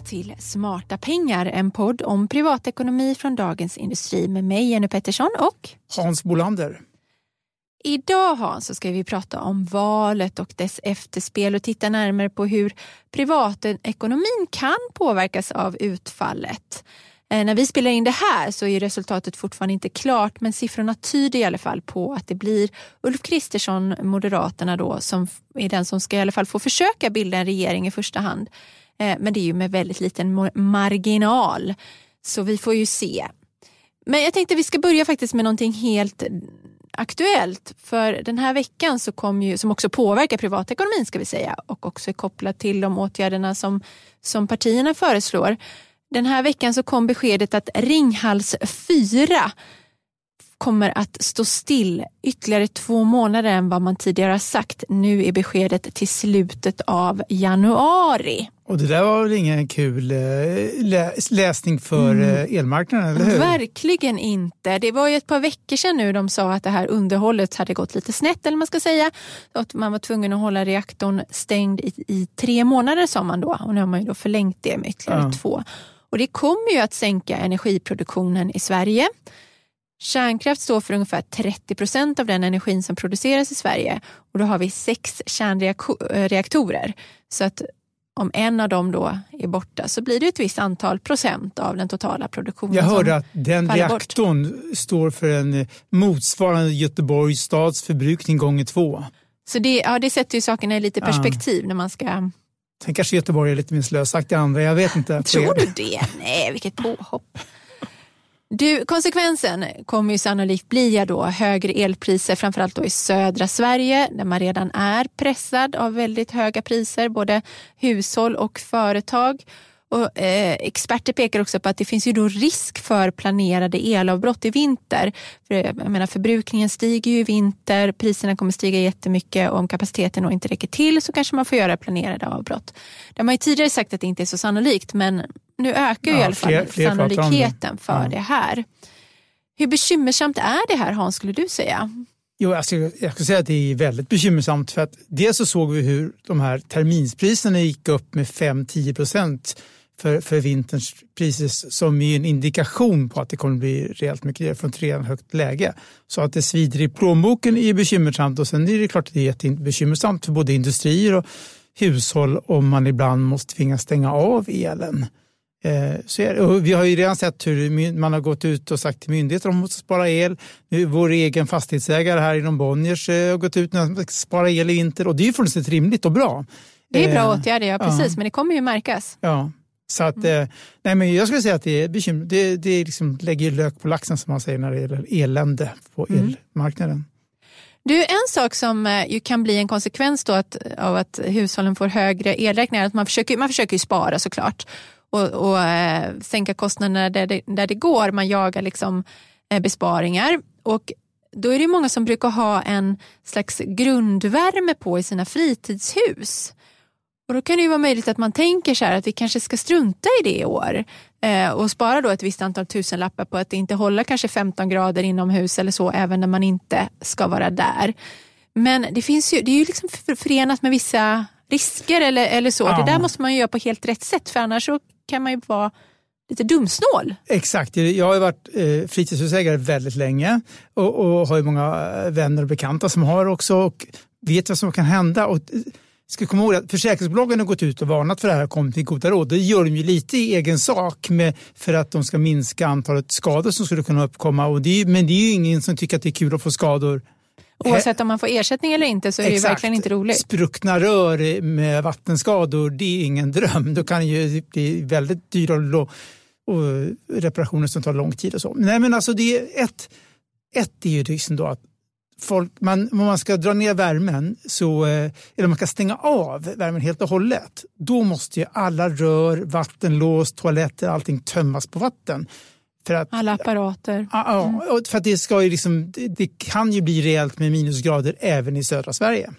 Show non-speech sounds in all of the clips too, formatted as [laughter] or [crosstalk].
Välkomna till Smarta pengar, en podd om privatekonomi från Dagens Industri med mig Jenny Pettersson och Hans Bolander. Idag Hans så ska vi prata om valet och dess efterspel och titta närmare på hur privatekonomin kan påverkas av utfallet. Eh, när vi spelar in det här så är resultatet fortfarande inte klart men siffrorna tyder i alla fall på att det blir Ulf Kristersson, Moderaterna då, som är den som ska i alla fall få försöka bilda en regering i första hand. Eh, men det är ju med väldigt liten marginal. Så vi får ju se. Men jag tänkte vi ska börja faktiskt med någonting helt aktuellt. För den här veckan så kom ju, som också påverkar privatekonomin ska vi säga och också är kopplat till de åtgärderna som, som partierna föreslår. Den här veckan så kom beskedet att Ringhals 4 kommer att stå still ytterligare två månader än vad man tidigare har sagt. Nu är beskedet till slutet av januari. Och det där var väl ingen kul eh, läsning för mm. Eh, elmarknaden, eller hur? Verkligen inte. Det var ju ett par veckor sedan nu de sa att det här underhållet hade gått lite snett, eller man ska säga. Att man var tvungen att hålla reaktorn stängd i, i tre månader sa man då. Och nu har man ju då förlängt det med ytterligare ja. två. Och det kommer ju att sänka energiproduktionen i Sverige. Kärnkraft står för ungefär 30 procent av den energin som produceras i Sverige och då har vi sex kärnreaktorer. Så att om en av dem då är borta så blir det ett visst antal procent av den totala produktionen Jag hörde att den reaktorn bort. står för en motsvarande Göteborgs stads förbrukning gånger två. Så det, ja, det sätter ju sakerna i lite perspektiv ja. när man ska Sen kanske Göteborg är lite mer slösaktig andra, jag vet inte. Tror du det? Nej, vilket påhopp. Du, konsekvensen kommer ju sannolikt bli då högre elpriser, framförallt då i södra Sverige där man redan är pressad av väldigt höga priser, både hushåll och företag. Och, eh, experter pekar också på att det finns ju då risk för planerade elavbrott i vinter. För, jag menar, förbrukningen stiger ju i vinter, priserna kommer stiga jättemycket och om kapaciteten då inte räcker till så kanske man får göra planerade avbrott. Det har man ju tidigare sagt att det inte är så sannolikt men nu ökar ju ja, i alla fall fler, fler sannolikheten för ja. det här. Hur bekymmersamt är det här Hans, skulle du säga? Jo, alltså, jag skulle säga att det är väldigt bekymmersamt för att dels så såg vi hur de här terminspriserna gick upp med 5-10 procent för, för vinterns priser som är en indikation på att det kommer bli rejält mycket från ett redan högt läge. Så att det svider i plånboken är bekymmersamt och sen är det klart att det är jättebekymmersamt för både industrier och hushåll om man ibland måste tvingas stänga av elen. Eh, vi har ju redan sett hur man har gått ut och sagt till myndigheter att de måste spara el. Vår egen fastighetsägare här inom Bonniers eh, har gått ut och att spara el i vinter och det är ju fullständigt rimligt och bra. Det är bra eh, åtgärder, ja precis, ja. men det kommer ju märkas. Ja. Så att, mm. nej men jag skulle säga att det är bekymmer. Det, det liksom lägger lök på laxen som man säger när det gäller elände på mm. elmarknaden. Du, en sak som ju kan bli en konsekvens då att, av att hushållen får högre elräkningar, att man försöker, man försöker ju spara såklart och, och äh, sänka kostnaderna där det, där det går. Man jagar liksom äh, besparingar. Och då är det många som brukar ha en slags grundvärme på i sina fritidshus. Och då kan det ju vara möjligt att man tänker så här att vi kanske ska strunta i det i år eh, och spara då ett visst antal tusenlappar på att inte hålla kanske 15 grader inomhus eller så även när man inte ska vara där. Men det, finns ju, det är ju liksom förenat med vissa risker eller, eller så. Ja. Det där måste man ju göra på helt rätt sätt för annars så kan man ju vara lite dumsnål. Exakt. Jag har varit eh, fritidshusägare väldigt länge och, och har ju många vänner och bekanta som har också och vet vad som kan hända. Och, eh, ska komma ihåg att försäkringsbolagen har gått ut och varnat för det här och kommit till goda råd. Det gör de ju lite i egen sak med, för att de ska minska antalet skador som skulle kunna uppkomma. Och det är, men det är ju ingen som tycker att det är kul att få skador Oavsett om man får ersättning eller inte så är Exakt. det verkligen inte roligt. Spruckna rör med vattenskador, det är ingen dröm. Då kan det bli väldigt dyra och, och reparationer som tar lång tid och så. Nej men alltså det är ett, ett är ju liksom då att folk, man, om man ska dra ner värmen, så, eh, eller man ska stänga av värmen helt och hållet, då måste ju alla rör, vattenlås, toaletter, allting tömmas på vatten. För att, Alla apparater. Ja, mm. för att det, ska ju liksom, det kan ju bli rejält med minusgrader även i södra Sverige.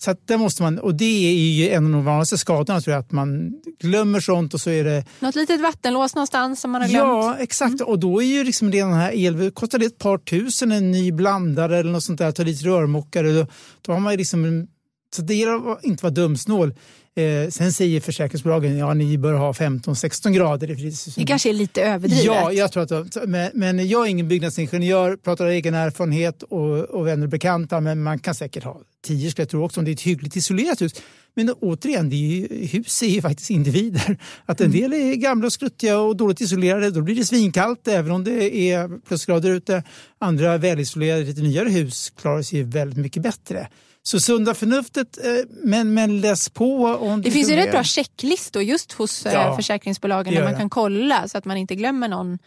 Så att det måste man, och det är ju en av de vanligaste skadorna, tror jag, att man glömmer sånt och så är det... Något litet vattenlås någonstans som man har glömt. Ja, exakt. Mm. Och då är ju liksom det den här el, kostar det ett par tusen en ny blandare eller något sånt där, ta dit rörmokare, då, då har man ju liksom Så det gäller att inte vara dumsnål. Eh, sen säger försäkringsbolagen ja ni bör ha 15-16 grader i. Det kanske är lite överdrivet. Ja, jag tror att, men, men jag är ingen byggnadsingenjör, pratar av egen erfarenhet och, och vänner och bekanta, men man kan säkert ha 10 skulle jag tro också om det är ett hyggligt isolerat hus. Men återigen, det är ju, hus är ju [laughs] faktiskt individer. Att en del är gamla och skruttiga och dåligt isolerade, då blir det svinkallt även om det är plusgrader ute. Andra välisolerade, lite nyare hus klarar sig väldigt mycket bättre. Så sunda förnuftet, eh, men, men läs på. Om det finns ju rätt bra checklistor just hos eh, ja, försäkringsbolagen där man kan kolla så att man inte glömmer någon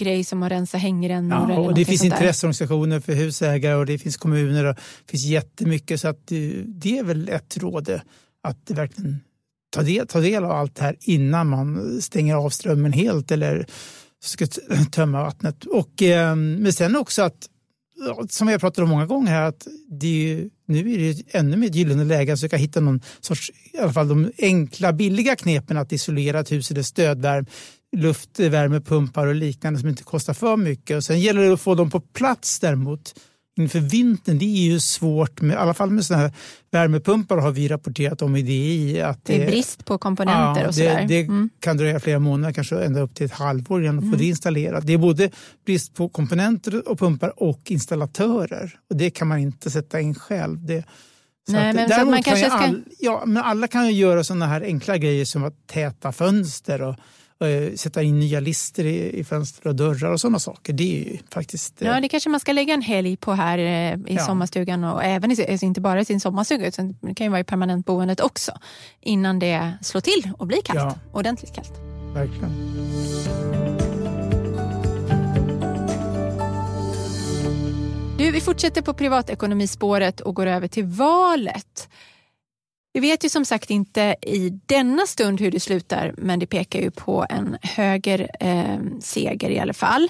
grej som att rensa hängrännor. Ja, och det finns intresseorganisationer för husägare och det finns kommuner och det finns jättemycket. Så att det är väl ett råd att verkligen ta del, ta del av allt det här innan man stänger av strömmen helt eller ska tömma vattnet. Och, eh, men sen också att som jag pratat om många gånger här, att det är, nu är det ännu mer ett gyllene läge att försöka hitta någon sorts, i alla fall de enkla billiga knepen att isolera ett hus eller stödvärme, luftvärmepumpar och liknande som inte kostar för mycket. Och sen gäller det att få dem på plats däremot inför vintern, det är ju svårt, med, i alla fall med sådana här värmepumpar har vi rapporterat om i DI. Att det är brist på komponenter ja, och sådär. Det, det mm. kan dröja flera månader, kanske ända upp till ett halvår innan mm. få det installerat. Det är både brist på komponenter och pumpar och installatörer. Och det kan man inte sätta in själv. Det, Nej, att, men så man kanske ska... all, ja, men alla kan ju göra sådana här enkla grejer som att täta fönster och sätta in nya lister i, i fönster och dörrar och sådana saker. Det är faktiskt... Ja, det kanske man ska lägga en helg på här eh, i ja. sommarstugan och även i, alltså inte bara i sin sommarstuga utan det kan ju vara i permanentboendet också innan det slår till och blir kallt. Ja. Ordentligt kallt. Verkligen. Du, vi fortsätter på privatekonomispåret och går över till valet. Vi vet ju som sagt inte i denna stund hur det slutar men det pekar ju på en höger eh, seger i alla fall.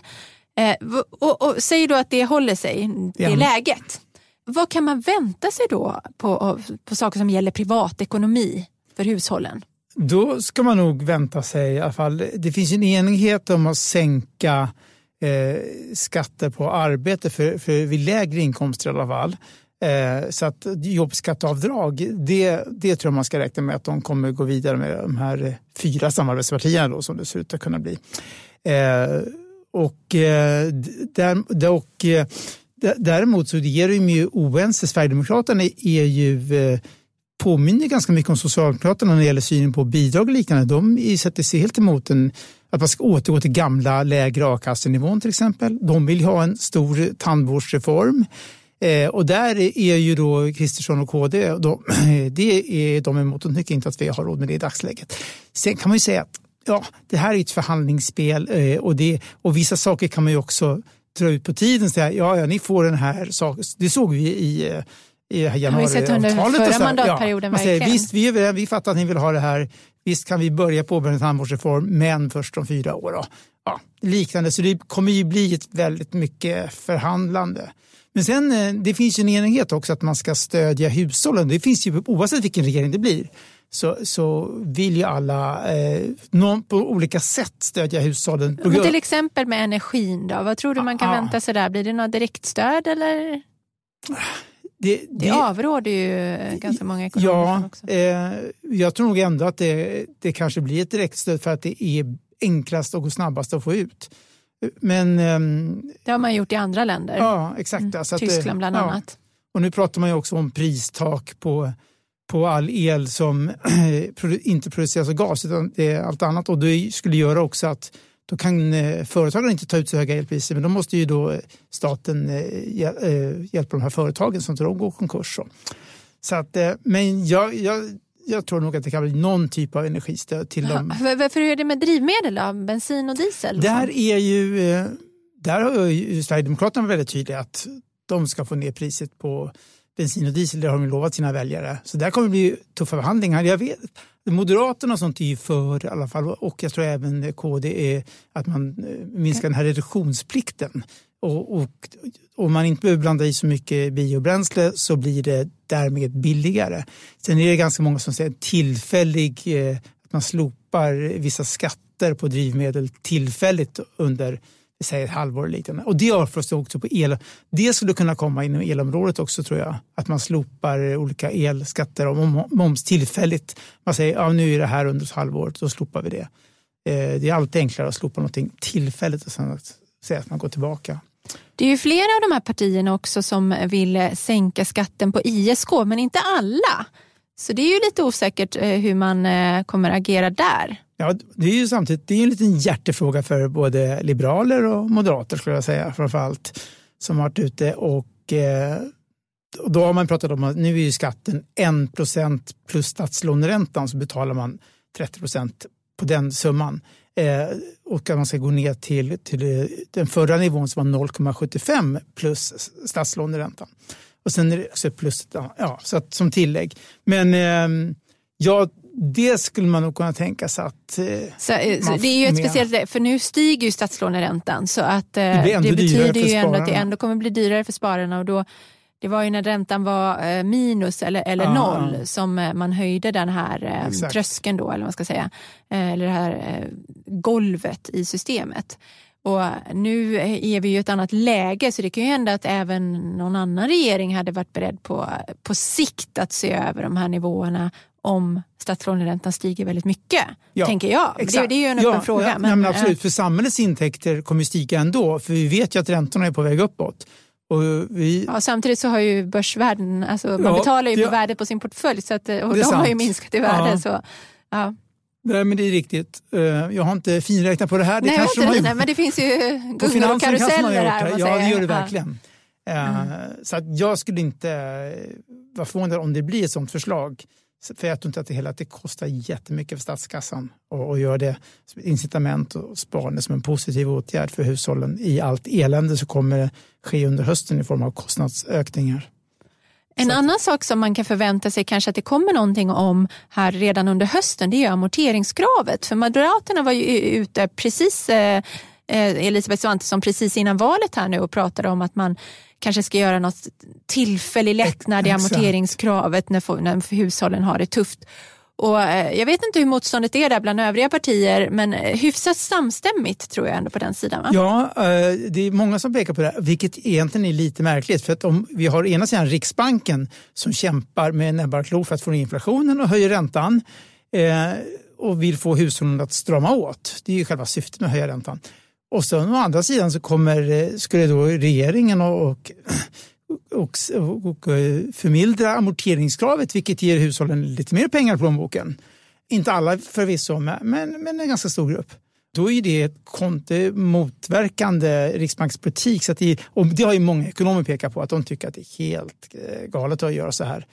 Eh, och, och, säg då att det håller sig, det ja. läget. Vad kan man vänta sig då på, på saker som gäller privatekonomi för hushållen? Då ska man nog vänta sig i alla fall. Det finns en enighet om att sänka eh, skatter på arbete för, för vid lägre inkomster i alla fall. Eh, så att jobbskatteavdrag, det, det tror jag man ska räkna med att de kommer gå vidare med de här fyra samarbetspartierna då, som det ser ut att kunna bli. Eh, och, eh, där, och eh, Däremot så är de ju oense. Sverigedemokraterna är ju eh, påminner ganska mycket om Socialdemokraterna när det gäller synen på bidrag och liknande. De sätter sig helt emot en, att man ska återgå till gamla lägre a-kassenivån till exempel. De vill ha en stor tandvårdsreform. Eh, och där är ju då Kristersson och KD, då, [clears throat] det är de emot. De tycker inte att vi har råd med det i dagsläget. Sen kan man ju säga att ja, det här är ett förhandlingsspel eh, och, det, och vissa saker kan man ju också dra ut på tiden. Säga, ja, ja, ni får den här saken. Det såg vi i eh, i januariavtalet. Vi sett under förra mandatperioden. Ja, säger, visst, vi, är, vi fattar att ni vill ha det här. Visst kan vi börja påbörja en tandvårdsreform, men först om fyra år. Då. Ja, liknande, så det kommer ju bli ett väldigt mycket förhandlande. Men sen eh, det finns ju en enighet också att man ska stödja hushållen. Det finns ju oavsett vilken regering det blir så, så vill ju alla eh, någon, på olika sätt stödja hushållen. Men till exempel med energin då? Vad tror du man kan ah. vänta sig där? Blir det något direktstöd eller? Det, det, det avråder ju ganska många ekonomer ja, också. Eh, jag tror nog ändå att det, det kanske blir ett direktstöd för att det är enklast och snabbast att få ut. Men, ehm, det har man gjort i andra länder. Ja, exakt. Mm. Alltså Tyskland bland ja. annat. Och nu pratar man ju också om pristak på, på all el som [clears throat] inte produceras av gas utan det är allt annat. Och det skulle göra också att då kan eh, företagen inte ta ut så höga elpriser men då måste ju då staten eh, eh, hjälpa de här företagen så att de går konkurs. Så att, men jag, jag jag tror nog att det kan bli någon typ av energistöd till ja, dem. Varför är det med drivmedel då? Bensin och diesel? Där är ju, eh, där har ju Sverigedemokraterna väldigt tydliga att de ska få ner priset på bensin och diesel. Det har de lovat sina väljare. Så där kommer det bli tuffa förhandlingar. Jag vet, Moderaterna och sånt är ju för i alla fall och jag tror även KD är att man eh, minskar den här reduktionsplikten. Och, och om man inte behöver blanda i så mycket biobränsle så blir det därmed billigare. Sen är det ganska många som säger tillfällig, eh, att man slopar vissa skatter på drivmedel tillfälligt under säg ett halvår eller liknande. Och det har förstås också på el. Det skulle kunna komma inom elområdet också tror jag. Att man slopar olika elskatter och moms tillfälligt. Man säger ja, nu är det här under ett halvår, då slopar vi det. Eh, det är alltid enklare att slopa någonting tillfälligt och sen säga att man går tillbaka. Det är ju flera av de här partierna också som vill sänka skatten på ISK, men inte alla. Så det är ju lite osäkert eh, hur man eh, kommer agera där. Ja, det är ju samtidigt det är en liten hjärtefråga för både liberaler och moderater skulle jag säga framförallt som har varit ute och eh, då har man pratat om att nu är ju skatten 1 procent plus statslåneräntan så betalar man 30 procent på den summan. Eh, och att man ska gå ner till, till den förra nivån som var 0,75 plus statslåneräntan. Och sen är det också plus ja, så att, som tillägg. Men eh, ja, det skulle man nog kunna tänka sig att eh, så, eh, så Det är ju ett speciellt för nu stiger ju statslåneräntan så att eh, det, det betyder ju ändå att det ändå kommer bli dyrare för spararna och då det var ju när räntan var eh, minus eller, eller ah, noll som man höjde den här eh, tröskeln då, eller vad man ska säga, eller det här golvet i systemet. Och nu är vi i ett annat läge så det kan ju hända att även någon annan regering hade varit beredd på, på sikt att se över de här nivåerna om statslåneräntan stiger väldigt mycket, ja, tänker jag. Det, det, är ju en öppen ja, fråga. Ja, men, men absolut, för samhällets intäkter kommer stiga ändå, för vi vet ju att räntorna är på väg uppåt. Vi... Ja, samtidigt så har ju börsvärden, alltså man ja, betalar ju på värdet på sin portfölj så att, och de sant. har ju minskat i värde. Ja. Så, ja. Nej, men det är riktigt. Eh, jag har inte finräknat på det här. Det nej, kanske inte det, men det finns ju gungor och karuseller här. Ja, det gör det verkligen. Mm. Så jag skulle inte vara förvånad om det blir ett sådant förslag. För jag tror inte att det, hela, att det kostar jättemycket för statskassan och, göra det som ett incitament och sparande som en positiv åtgärd för hushållen i allt elände som kommer ske under hösten i form av kostnadsökningar. En Så. annan sak som man kan förvänta sig kanske att det kommer någonting om här redan under hösten det är amorteringskravet. För Moderaterna var ju ute precis, eh Elisabeth Svantesson precis innan valet här nu och pratade om att man kanske ska göra något tillfällig lättnad i amorteringskravet när, när hushållen har det tufft. Och eh, jag vet inte hur motståndet är där bland övriga partier men eh, hyfsat samstämmigt tror jag ändå på den sidan. Va? Ja, eh, det är många som pekar på det, vilket egentligen är lite märkligt. För att om vi har ena sidan Riksbanken som kämpar med näbbar och klor för att få ner inflationen och höjer räntan och vill få hushållen att strama åt. Det är ju själva syftet med att höja räntan. Och sen å andra sidan så kommer, eh, skulle då regeringen och, och, och, och eh, förmildra amorteringskravet vilket ger hushållen lite mer pengar i plånboken. Inte alla förvisso, men, men en ganska stor grupp. Då är det ett konto motverkande riksbankspolitik. Så det, och det har ju många ekonomer pekat på att de tycker att det är helt eh, galet att göra så här.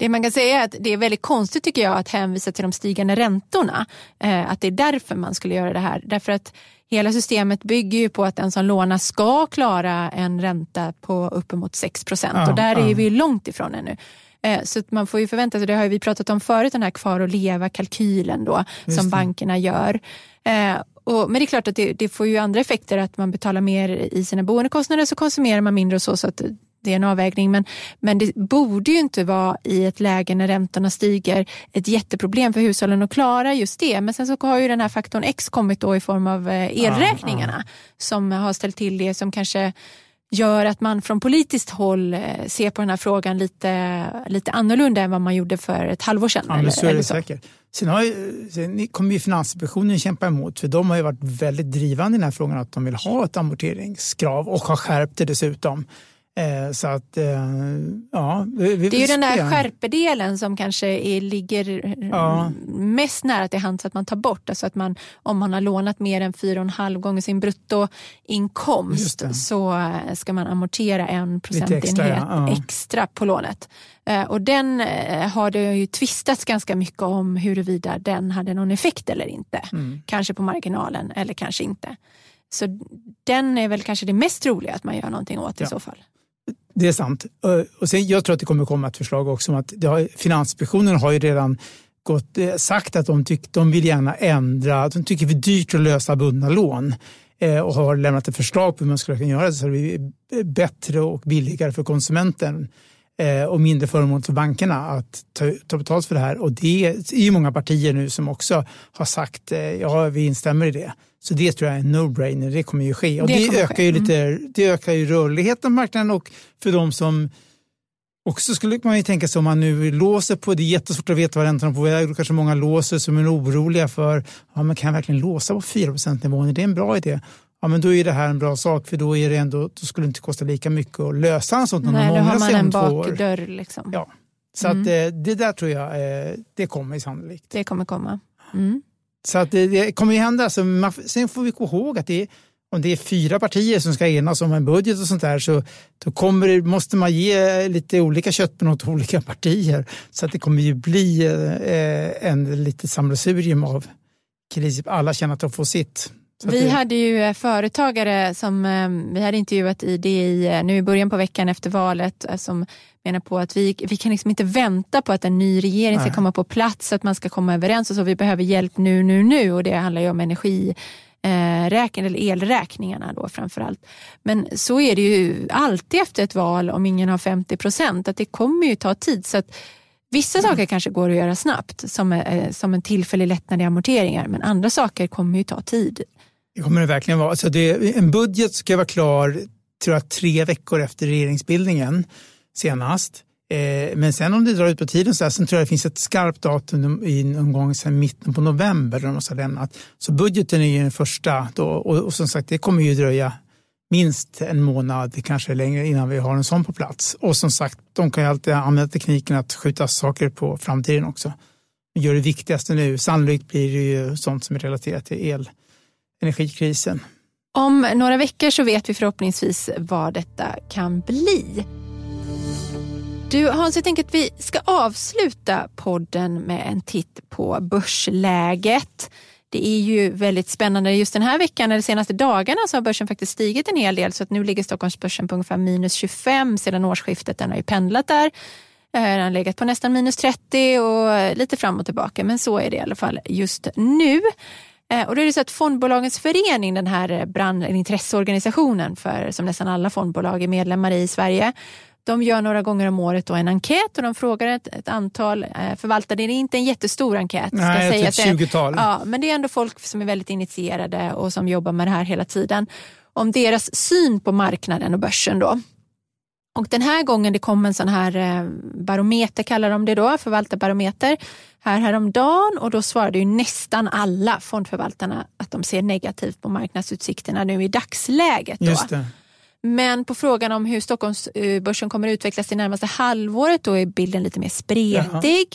Det man kan säga är att det är väldigt konstigt tycker jag att hänvisa till de stigande räntorna. Att det är därför man skulle göra det här. Därför att Hela systemet bygger ju på att den som lånar ska klara en ränta på uppemot 6 procent ja, och där ja. är vi långt ifrån ännu. Eh, så man får ju förvänta sig, det har vi pratat om förut, den här kvar och leva-kalkylen då Just som det. bankerna gör. Eh, och, men det är klart att det, det, får ju andra effekter, att man betalar mer i sina boendekostnader så konsumerar man mindre och så. så att det är en avvägning. Men, men det borde ju inte vara i ett läge när räntorna stiger ett jätteproblem för hushållen att klara just det. Men sen så har ju den här faktorn X kommit då i form av eh, elräkningarna ah. som har ställt till det som kanske gör att man från politiskt håll eh, ser på den här frågan lite, lite annorlunda än vad man gjorde för ett halvår sedan. Ja, eller, så är det så. säkert. Sen, har ju, sen kommer ju Finansinspektionen kämpa emot för de har ju varit väldigt drivande i den här frågan att de vill ha ett amorteringskrav och har skärpt det dessutom. Eh, så att, eh, ja, vi, vi det är ju den där skärpedelen som kanske är, ligger ja. mest nära till hands att man tar bort. Alltså att man, om man har lånat mer än 4,5 gånger sin bruttoinkomst så eh, ska man amortera en procentenhet extra, ja. extra på lånet. Och den har det ju tvistats ganska mycket om huruvida den hade någon effekt eller inte. Mm. Kanske på marginalen eller kanske inte. Så den är väl kanske det mest troliga att man gör någonting åt i så fall. Det är sant. Eh, och sen, jag tror att det kommer komma ett förslag också om att det har, Finansinspektionen har ju redan gått, eh, sagt att de, tyck, de vill gärna ändra, de tycker det är för dyrt att lösa bundna lån eh, och har lämnat ett förslag på hur man skulle kunna göra det så att det blir bättre och billigare för konsumenten eh, och mindre förmån för bankerna att ta, ta betalt för det här. Och det är ju många partier nu som också har sagt ja, vi instämmer i det. Så det tror jag är en no-brainer, det kommer ju ske. Och det, det ökar, ju lite, mm. det ökar ju rörligheten på marknaden och för de som också skulle man ju tänka sig om man nu låser på, det är jättesvårt att veta var räntorna är på väg, då kanske många låser som är oroliga för, ja men kan jag verkligen låsa på 4% nivån, är det en bra idé? Ja men då är det här en bra sak för då, är det ändå, då skulle det inte kosta lika mycket att lösa en sån. Nej, då har man en bakdörr. Liksom. Ja. Så mm. att det, eh, det där tror jag, eh, det kommer sannolikt. Det kommer komma. Mm. Så att det, det, kommer ju hända. Så man, sen får vi komma ihåg att det, om det är fyra partier som ska enas om en budget och sånt där så då kommer det, måste man ge lite olika köttben åt olika [laughs] partier. Så att det kommer ju bli eh, en lite sammelsurium av kris. Alla känner att de får sitt. Vi det... hade ju eh, företagare som eh, vi hade intervjuat i det i, eh, nu i början på veckan efter valet som menar på att vi, vi kan liksom inte vänta på att en ny regering ska komma på plats, att man ska komma överens och så. Vi behöver hjälp nu, nu, nu och det handlar ju om energi eh, räkning, eller elräkningarna då framförallt. Men så är det ju alltid efter ett val om ingen har 50 procent, att det kommer ju ta tid. Så att Vissa mm. saker kanske går att göra snabbt som, som en tillfällig lättnad i amorteringar, men andra saker kommer ju ta tid. Det kommer det verkligen vara. Alltså det, en budget ska vara klar tror jag, tre veckor efter regeringsbildningen senast. Eh, men sen om det drar ut på tiden så här, sen tror jag det finns ett skarpt datum i någon gång sen mitten på november. De måste ha lämnat. Så budgeten är ju den första då, och, och som sagt det kommer ju dröja minst en månad, kanske längre innan vi har en sån på plats. Och som sagt, de kan ju alltid använda tekniken att skjuta saker på framtiden också. Gör det viktigaste nu. Sannolikt blir det ju sånt som är relaterat till el, energikrisen. Om några veckor så vet vi förhoppningsvis vad detta kan bli. Du Hans, jag tänker att vi ska avsluta podden med en titt på börsläget. Det är ju väldigt spännande. Just den här veckan, eller de senaste dagarna, så har börsen faktiskt stigit en hel del. Så att nu ligger Stockholmsbörsen på ungefär minus 25 sedan årsskiftet. Den har ju pendlat där. Eh, den har legat på nästan minus 30 och lite fram och tillbaka. Men så är det i alla fall just nu. Eh, och då är det så att Fondbolagens förening, den här brand, intresseorganisationen för, som nästan alla fondbolag är medlemmar i i Sverige, de gör några gånger om året en enkät och de frågar ett, ett antal eh, förvaltare. Det är inte en jättestor enkät. Nej, säga ett 20-tal. Ja, men det är ändå folk som är väldigt initierade och som jobbar med det här hela tiden. Om deras syn på marknaden och börsen då. Och den här gången det kom en sån här eh, barometer kallar de det då, förvaltarbarometer här häromdagen och då svarade ju nästan alla fondförvaltarna att de ser negativt på marknadsutsikterna nu i dagsläget. Då. Men på frågan om hur Stockholmsbörsen kommer att utvecklas det närmaste halvåret då är bilden lite mer spretig.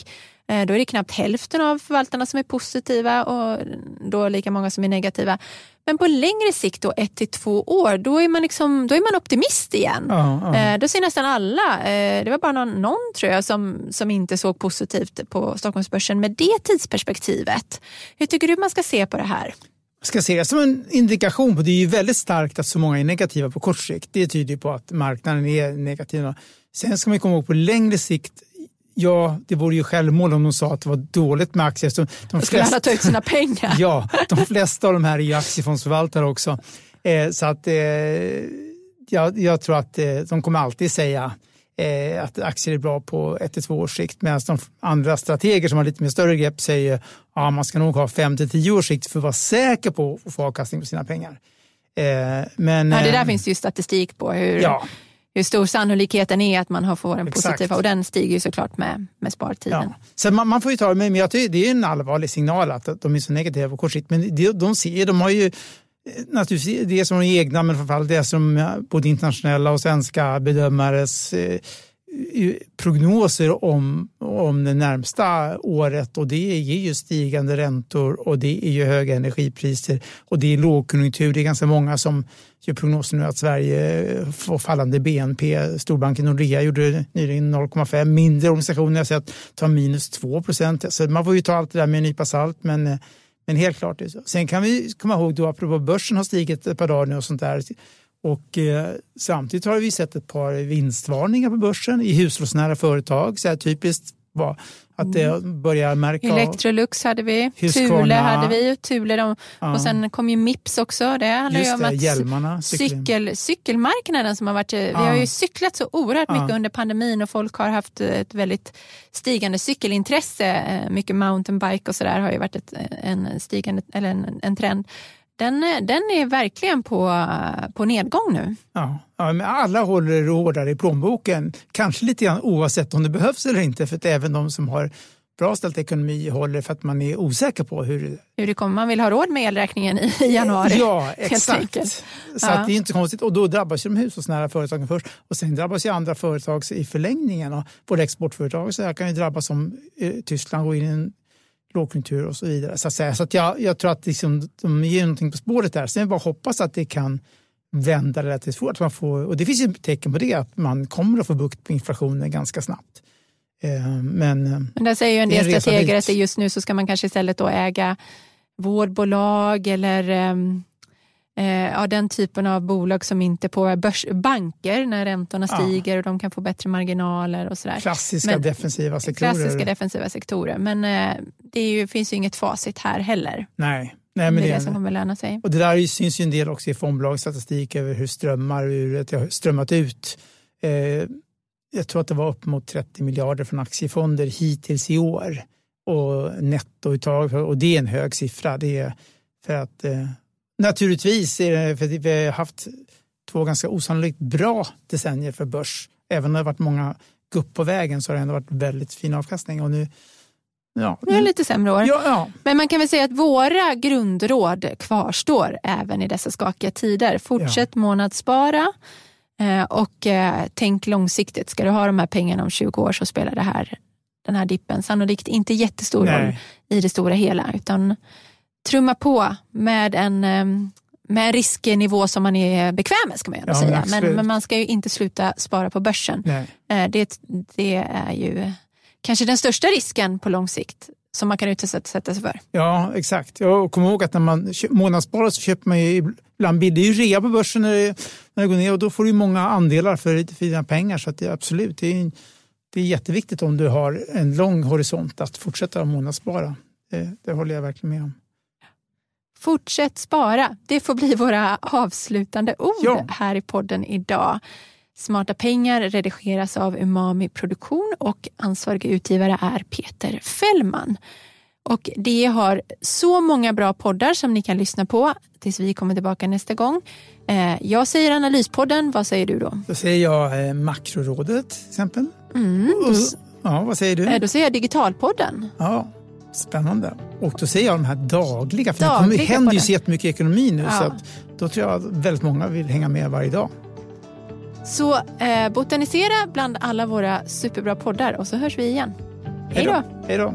Jaha. Eh, då är det knappt hälften av förvaltarna som är positiva och då lika många som är negativa. Men på längre sikt, då, ett till två år, då är man, liksom, då är man optimist igen. Ja, ja. Eh, då ser nästan alla, eh, det var bara någon, någon tror jag som, som inte såg positivt på Stockholmsbörsen med det tidsperspektivet. Hur tycker du man ska se på det här? ska ses som en indikation på, det är ju väldigt starkt att så många är negativa på kort sikt. Det tyder på att marknaden är negativ. Sen ska man komma ihåg på längre sikt, ja, det vore ju självmål om de sa att det var dåligt med aktier. De, de skulle alla ta ut sina pengar. [laughs] ja, de flesta av de här är ju aktiefondsförvaltare också. Eh, så att eh, jag, jag tror att eh, de kommer alltid säga eh, att aktier är bra på ett till två års sikt medan de andra strateger som har lite mer större grepp säger att ja, man ska nog ha fem till tio års sikt för att vara säker på att få avkastning på sina pengar. Eh, men, ja, det där eh, finns ju statistik på hur, ja. Hur stor sannolikheten är att man har får en positiv och den stiger ju såklart med, med spartiden. Ja. Så man, man, får ju ta det med, men jag tycker det är en allvarlig signal att de är så negativa på kort sikt. Men de, de, ser, de har ju naturligtvis det som de egna, men framförallt det som både internationella och svenska bedömares eh, prognoser om, om det närmsta året och det ger ju stigande räntor och det är ju höga energipriser och det är lågkonjunktur. Det är ganska många som gör prognoser nu att Sverige får fallande BNP. Storbanken Nordea gjorde nyligen 0,5. Mindre organisationer har sett ta minus 2 procent. Så man får ju ta allt det där med en nypa salt men men helt klart. Det så. Sen kan vi komma ihåg då, apropå börsen har stigit ett par dagar nu och sånt där. Och eh, samtidigt har vi sett ett par vinstvarningar på börsen i hushållsnära företag. Så här typiskt var att det Mm. börjar märka. Electrolux hade vi, Husqvarna. Thule hade vi. Thule de, Ja. Och sen kom ju Mips också. Det handlar ju om det, att hjälmarna. cykel, cykelmarknaden som har varit... Vi Ja. har ju cyklat så oerhört mycket Ja. under pandemin och folk har haft ett väldigt stigande cykelintresse. Eh, Mycket mountainbike och sådär har ju varit ett, en, stigande, eller en, en trend. Den, den är verkligen på, på nedgång nu. Ja, ja, men alla håller hårdare i plånboken. Kanske lite grann oavsett om det behövs eller inte. För att även de som har bra ställt ekonomi håller för att man är osäker på hur... Hur det kommer. Man vill ha råd med elräkningen i, januari. Ja, [laughs] exakt. Så Ja. det är inte konstigt. Och då drabbas ju de hushållsnära företagen först. Och sen drabbas ju andra företag i förlängningen. Och både exportföretag så här kan ju drabbas om eh, Tyskland går in i en lågkonjunktur och så vidare. Så att, säga. Så att jag, jag tror att liksom, de ger någonting på spåret där. Sen bara hoppas att det kan vända relativt fort. Man får, och det finns ju tecken på det, att man kommer att få bukt på inflationen ganska snabbt. Eh, Men eh, Men där säger ju en del strateger att just nu så ska man kanske istället då äga vårdbolag eller ehm, eh, ja, den typen av bolag som inte påverkar börs, banker när räntorna Ja. stiger och de kan få bättre marginaler och sådär. klassiska Men- defensiva sektorer. Klassiska defensiva sektorer. Men eh, det ju, finns ju inget facit här heller. Nej, nej det men är det det som kommer löna sig. Och det där syns ju en del också i fondbolagens statistik över hur strömmar ur det har strömmat ut. Eh, jag tror att det var upp mot 30 miljarder från aktiefonder hittills i år. Och nettouttag, och det är en hög siffra. Det är för att eh, naturligtvis är det för vi har haft två ganska osannolikt bra decennier för börs. Även om det har varit många gupp på vägen så har det ändå varit väldigt fin avkastning. Och nu, ja, Nu är det lite sämre år. ja, ja, Men man kan väl säga att våra grundråd kvarstår även i dessa skakiga tider. Fortsätt månadsspara eh, och eh, tänk långsiktigt. Ska du ha de här pengarna om 20 år så spelar det här, den här dippen sannolikt inte jättestor roll nej. i det stora hela. Utan trumma på med en, eh, med en risknivå som man är bekväm med ska man Ja, säga. absolut. Men, men man ska ju inte sluta spara på börsen. nej. Eh, Det, det är ju kanske den största risken på lång sikt som man kan utsätta sig för. Ja, exakt. Ja, och kom ihåg att när man månadssparar så köper man ju ibland bil. Det är ju rea på börsen när det, när det går ner och då får du många andelar för, för dina pengar. Så att det, absolut, det är, det är jätteviktigt om du har en lång horisont att fortsätta månadsspara. Det, det håller jag verkligen med om. Fortsätt spara. Det får bli våra avslutande ord Ja. här i podden idag. Smarta pengar redigeras av Umami Produktion och ansvarig utgivare är Peter Fällman. Och det har så många bra poddar som ni kan lyssna på tills vi kommer tillbaka nästa gång. Eh, Jag säger Analyspodden, vad säger du då? Då säger jag eh, Makrorådet till exempel. Mm, Och, ja, vad säger du? eh, då säger jag Digitalpodden. Ja, spännande. Och då säger jag de här dagliga, för det Dagliga kommer, händer ju så jättemycket i ekonomin nu Ja. så att då tror jag att väldigt många vill hänga med varje dag. Så eh, botanisera bland alla våra superbra poddar och så hörs vi igen. Hej då! Hej då!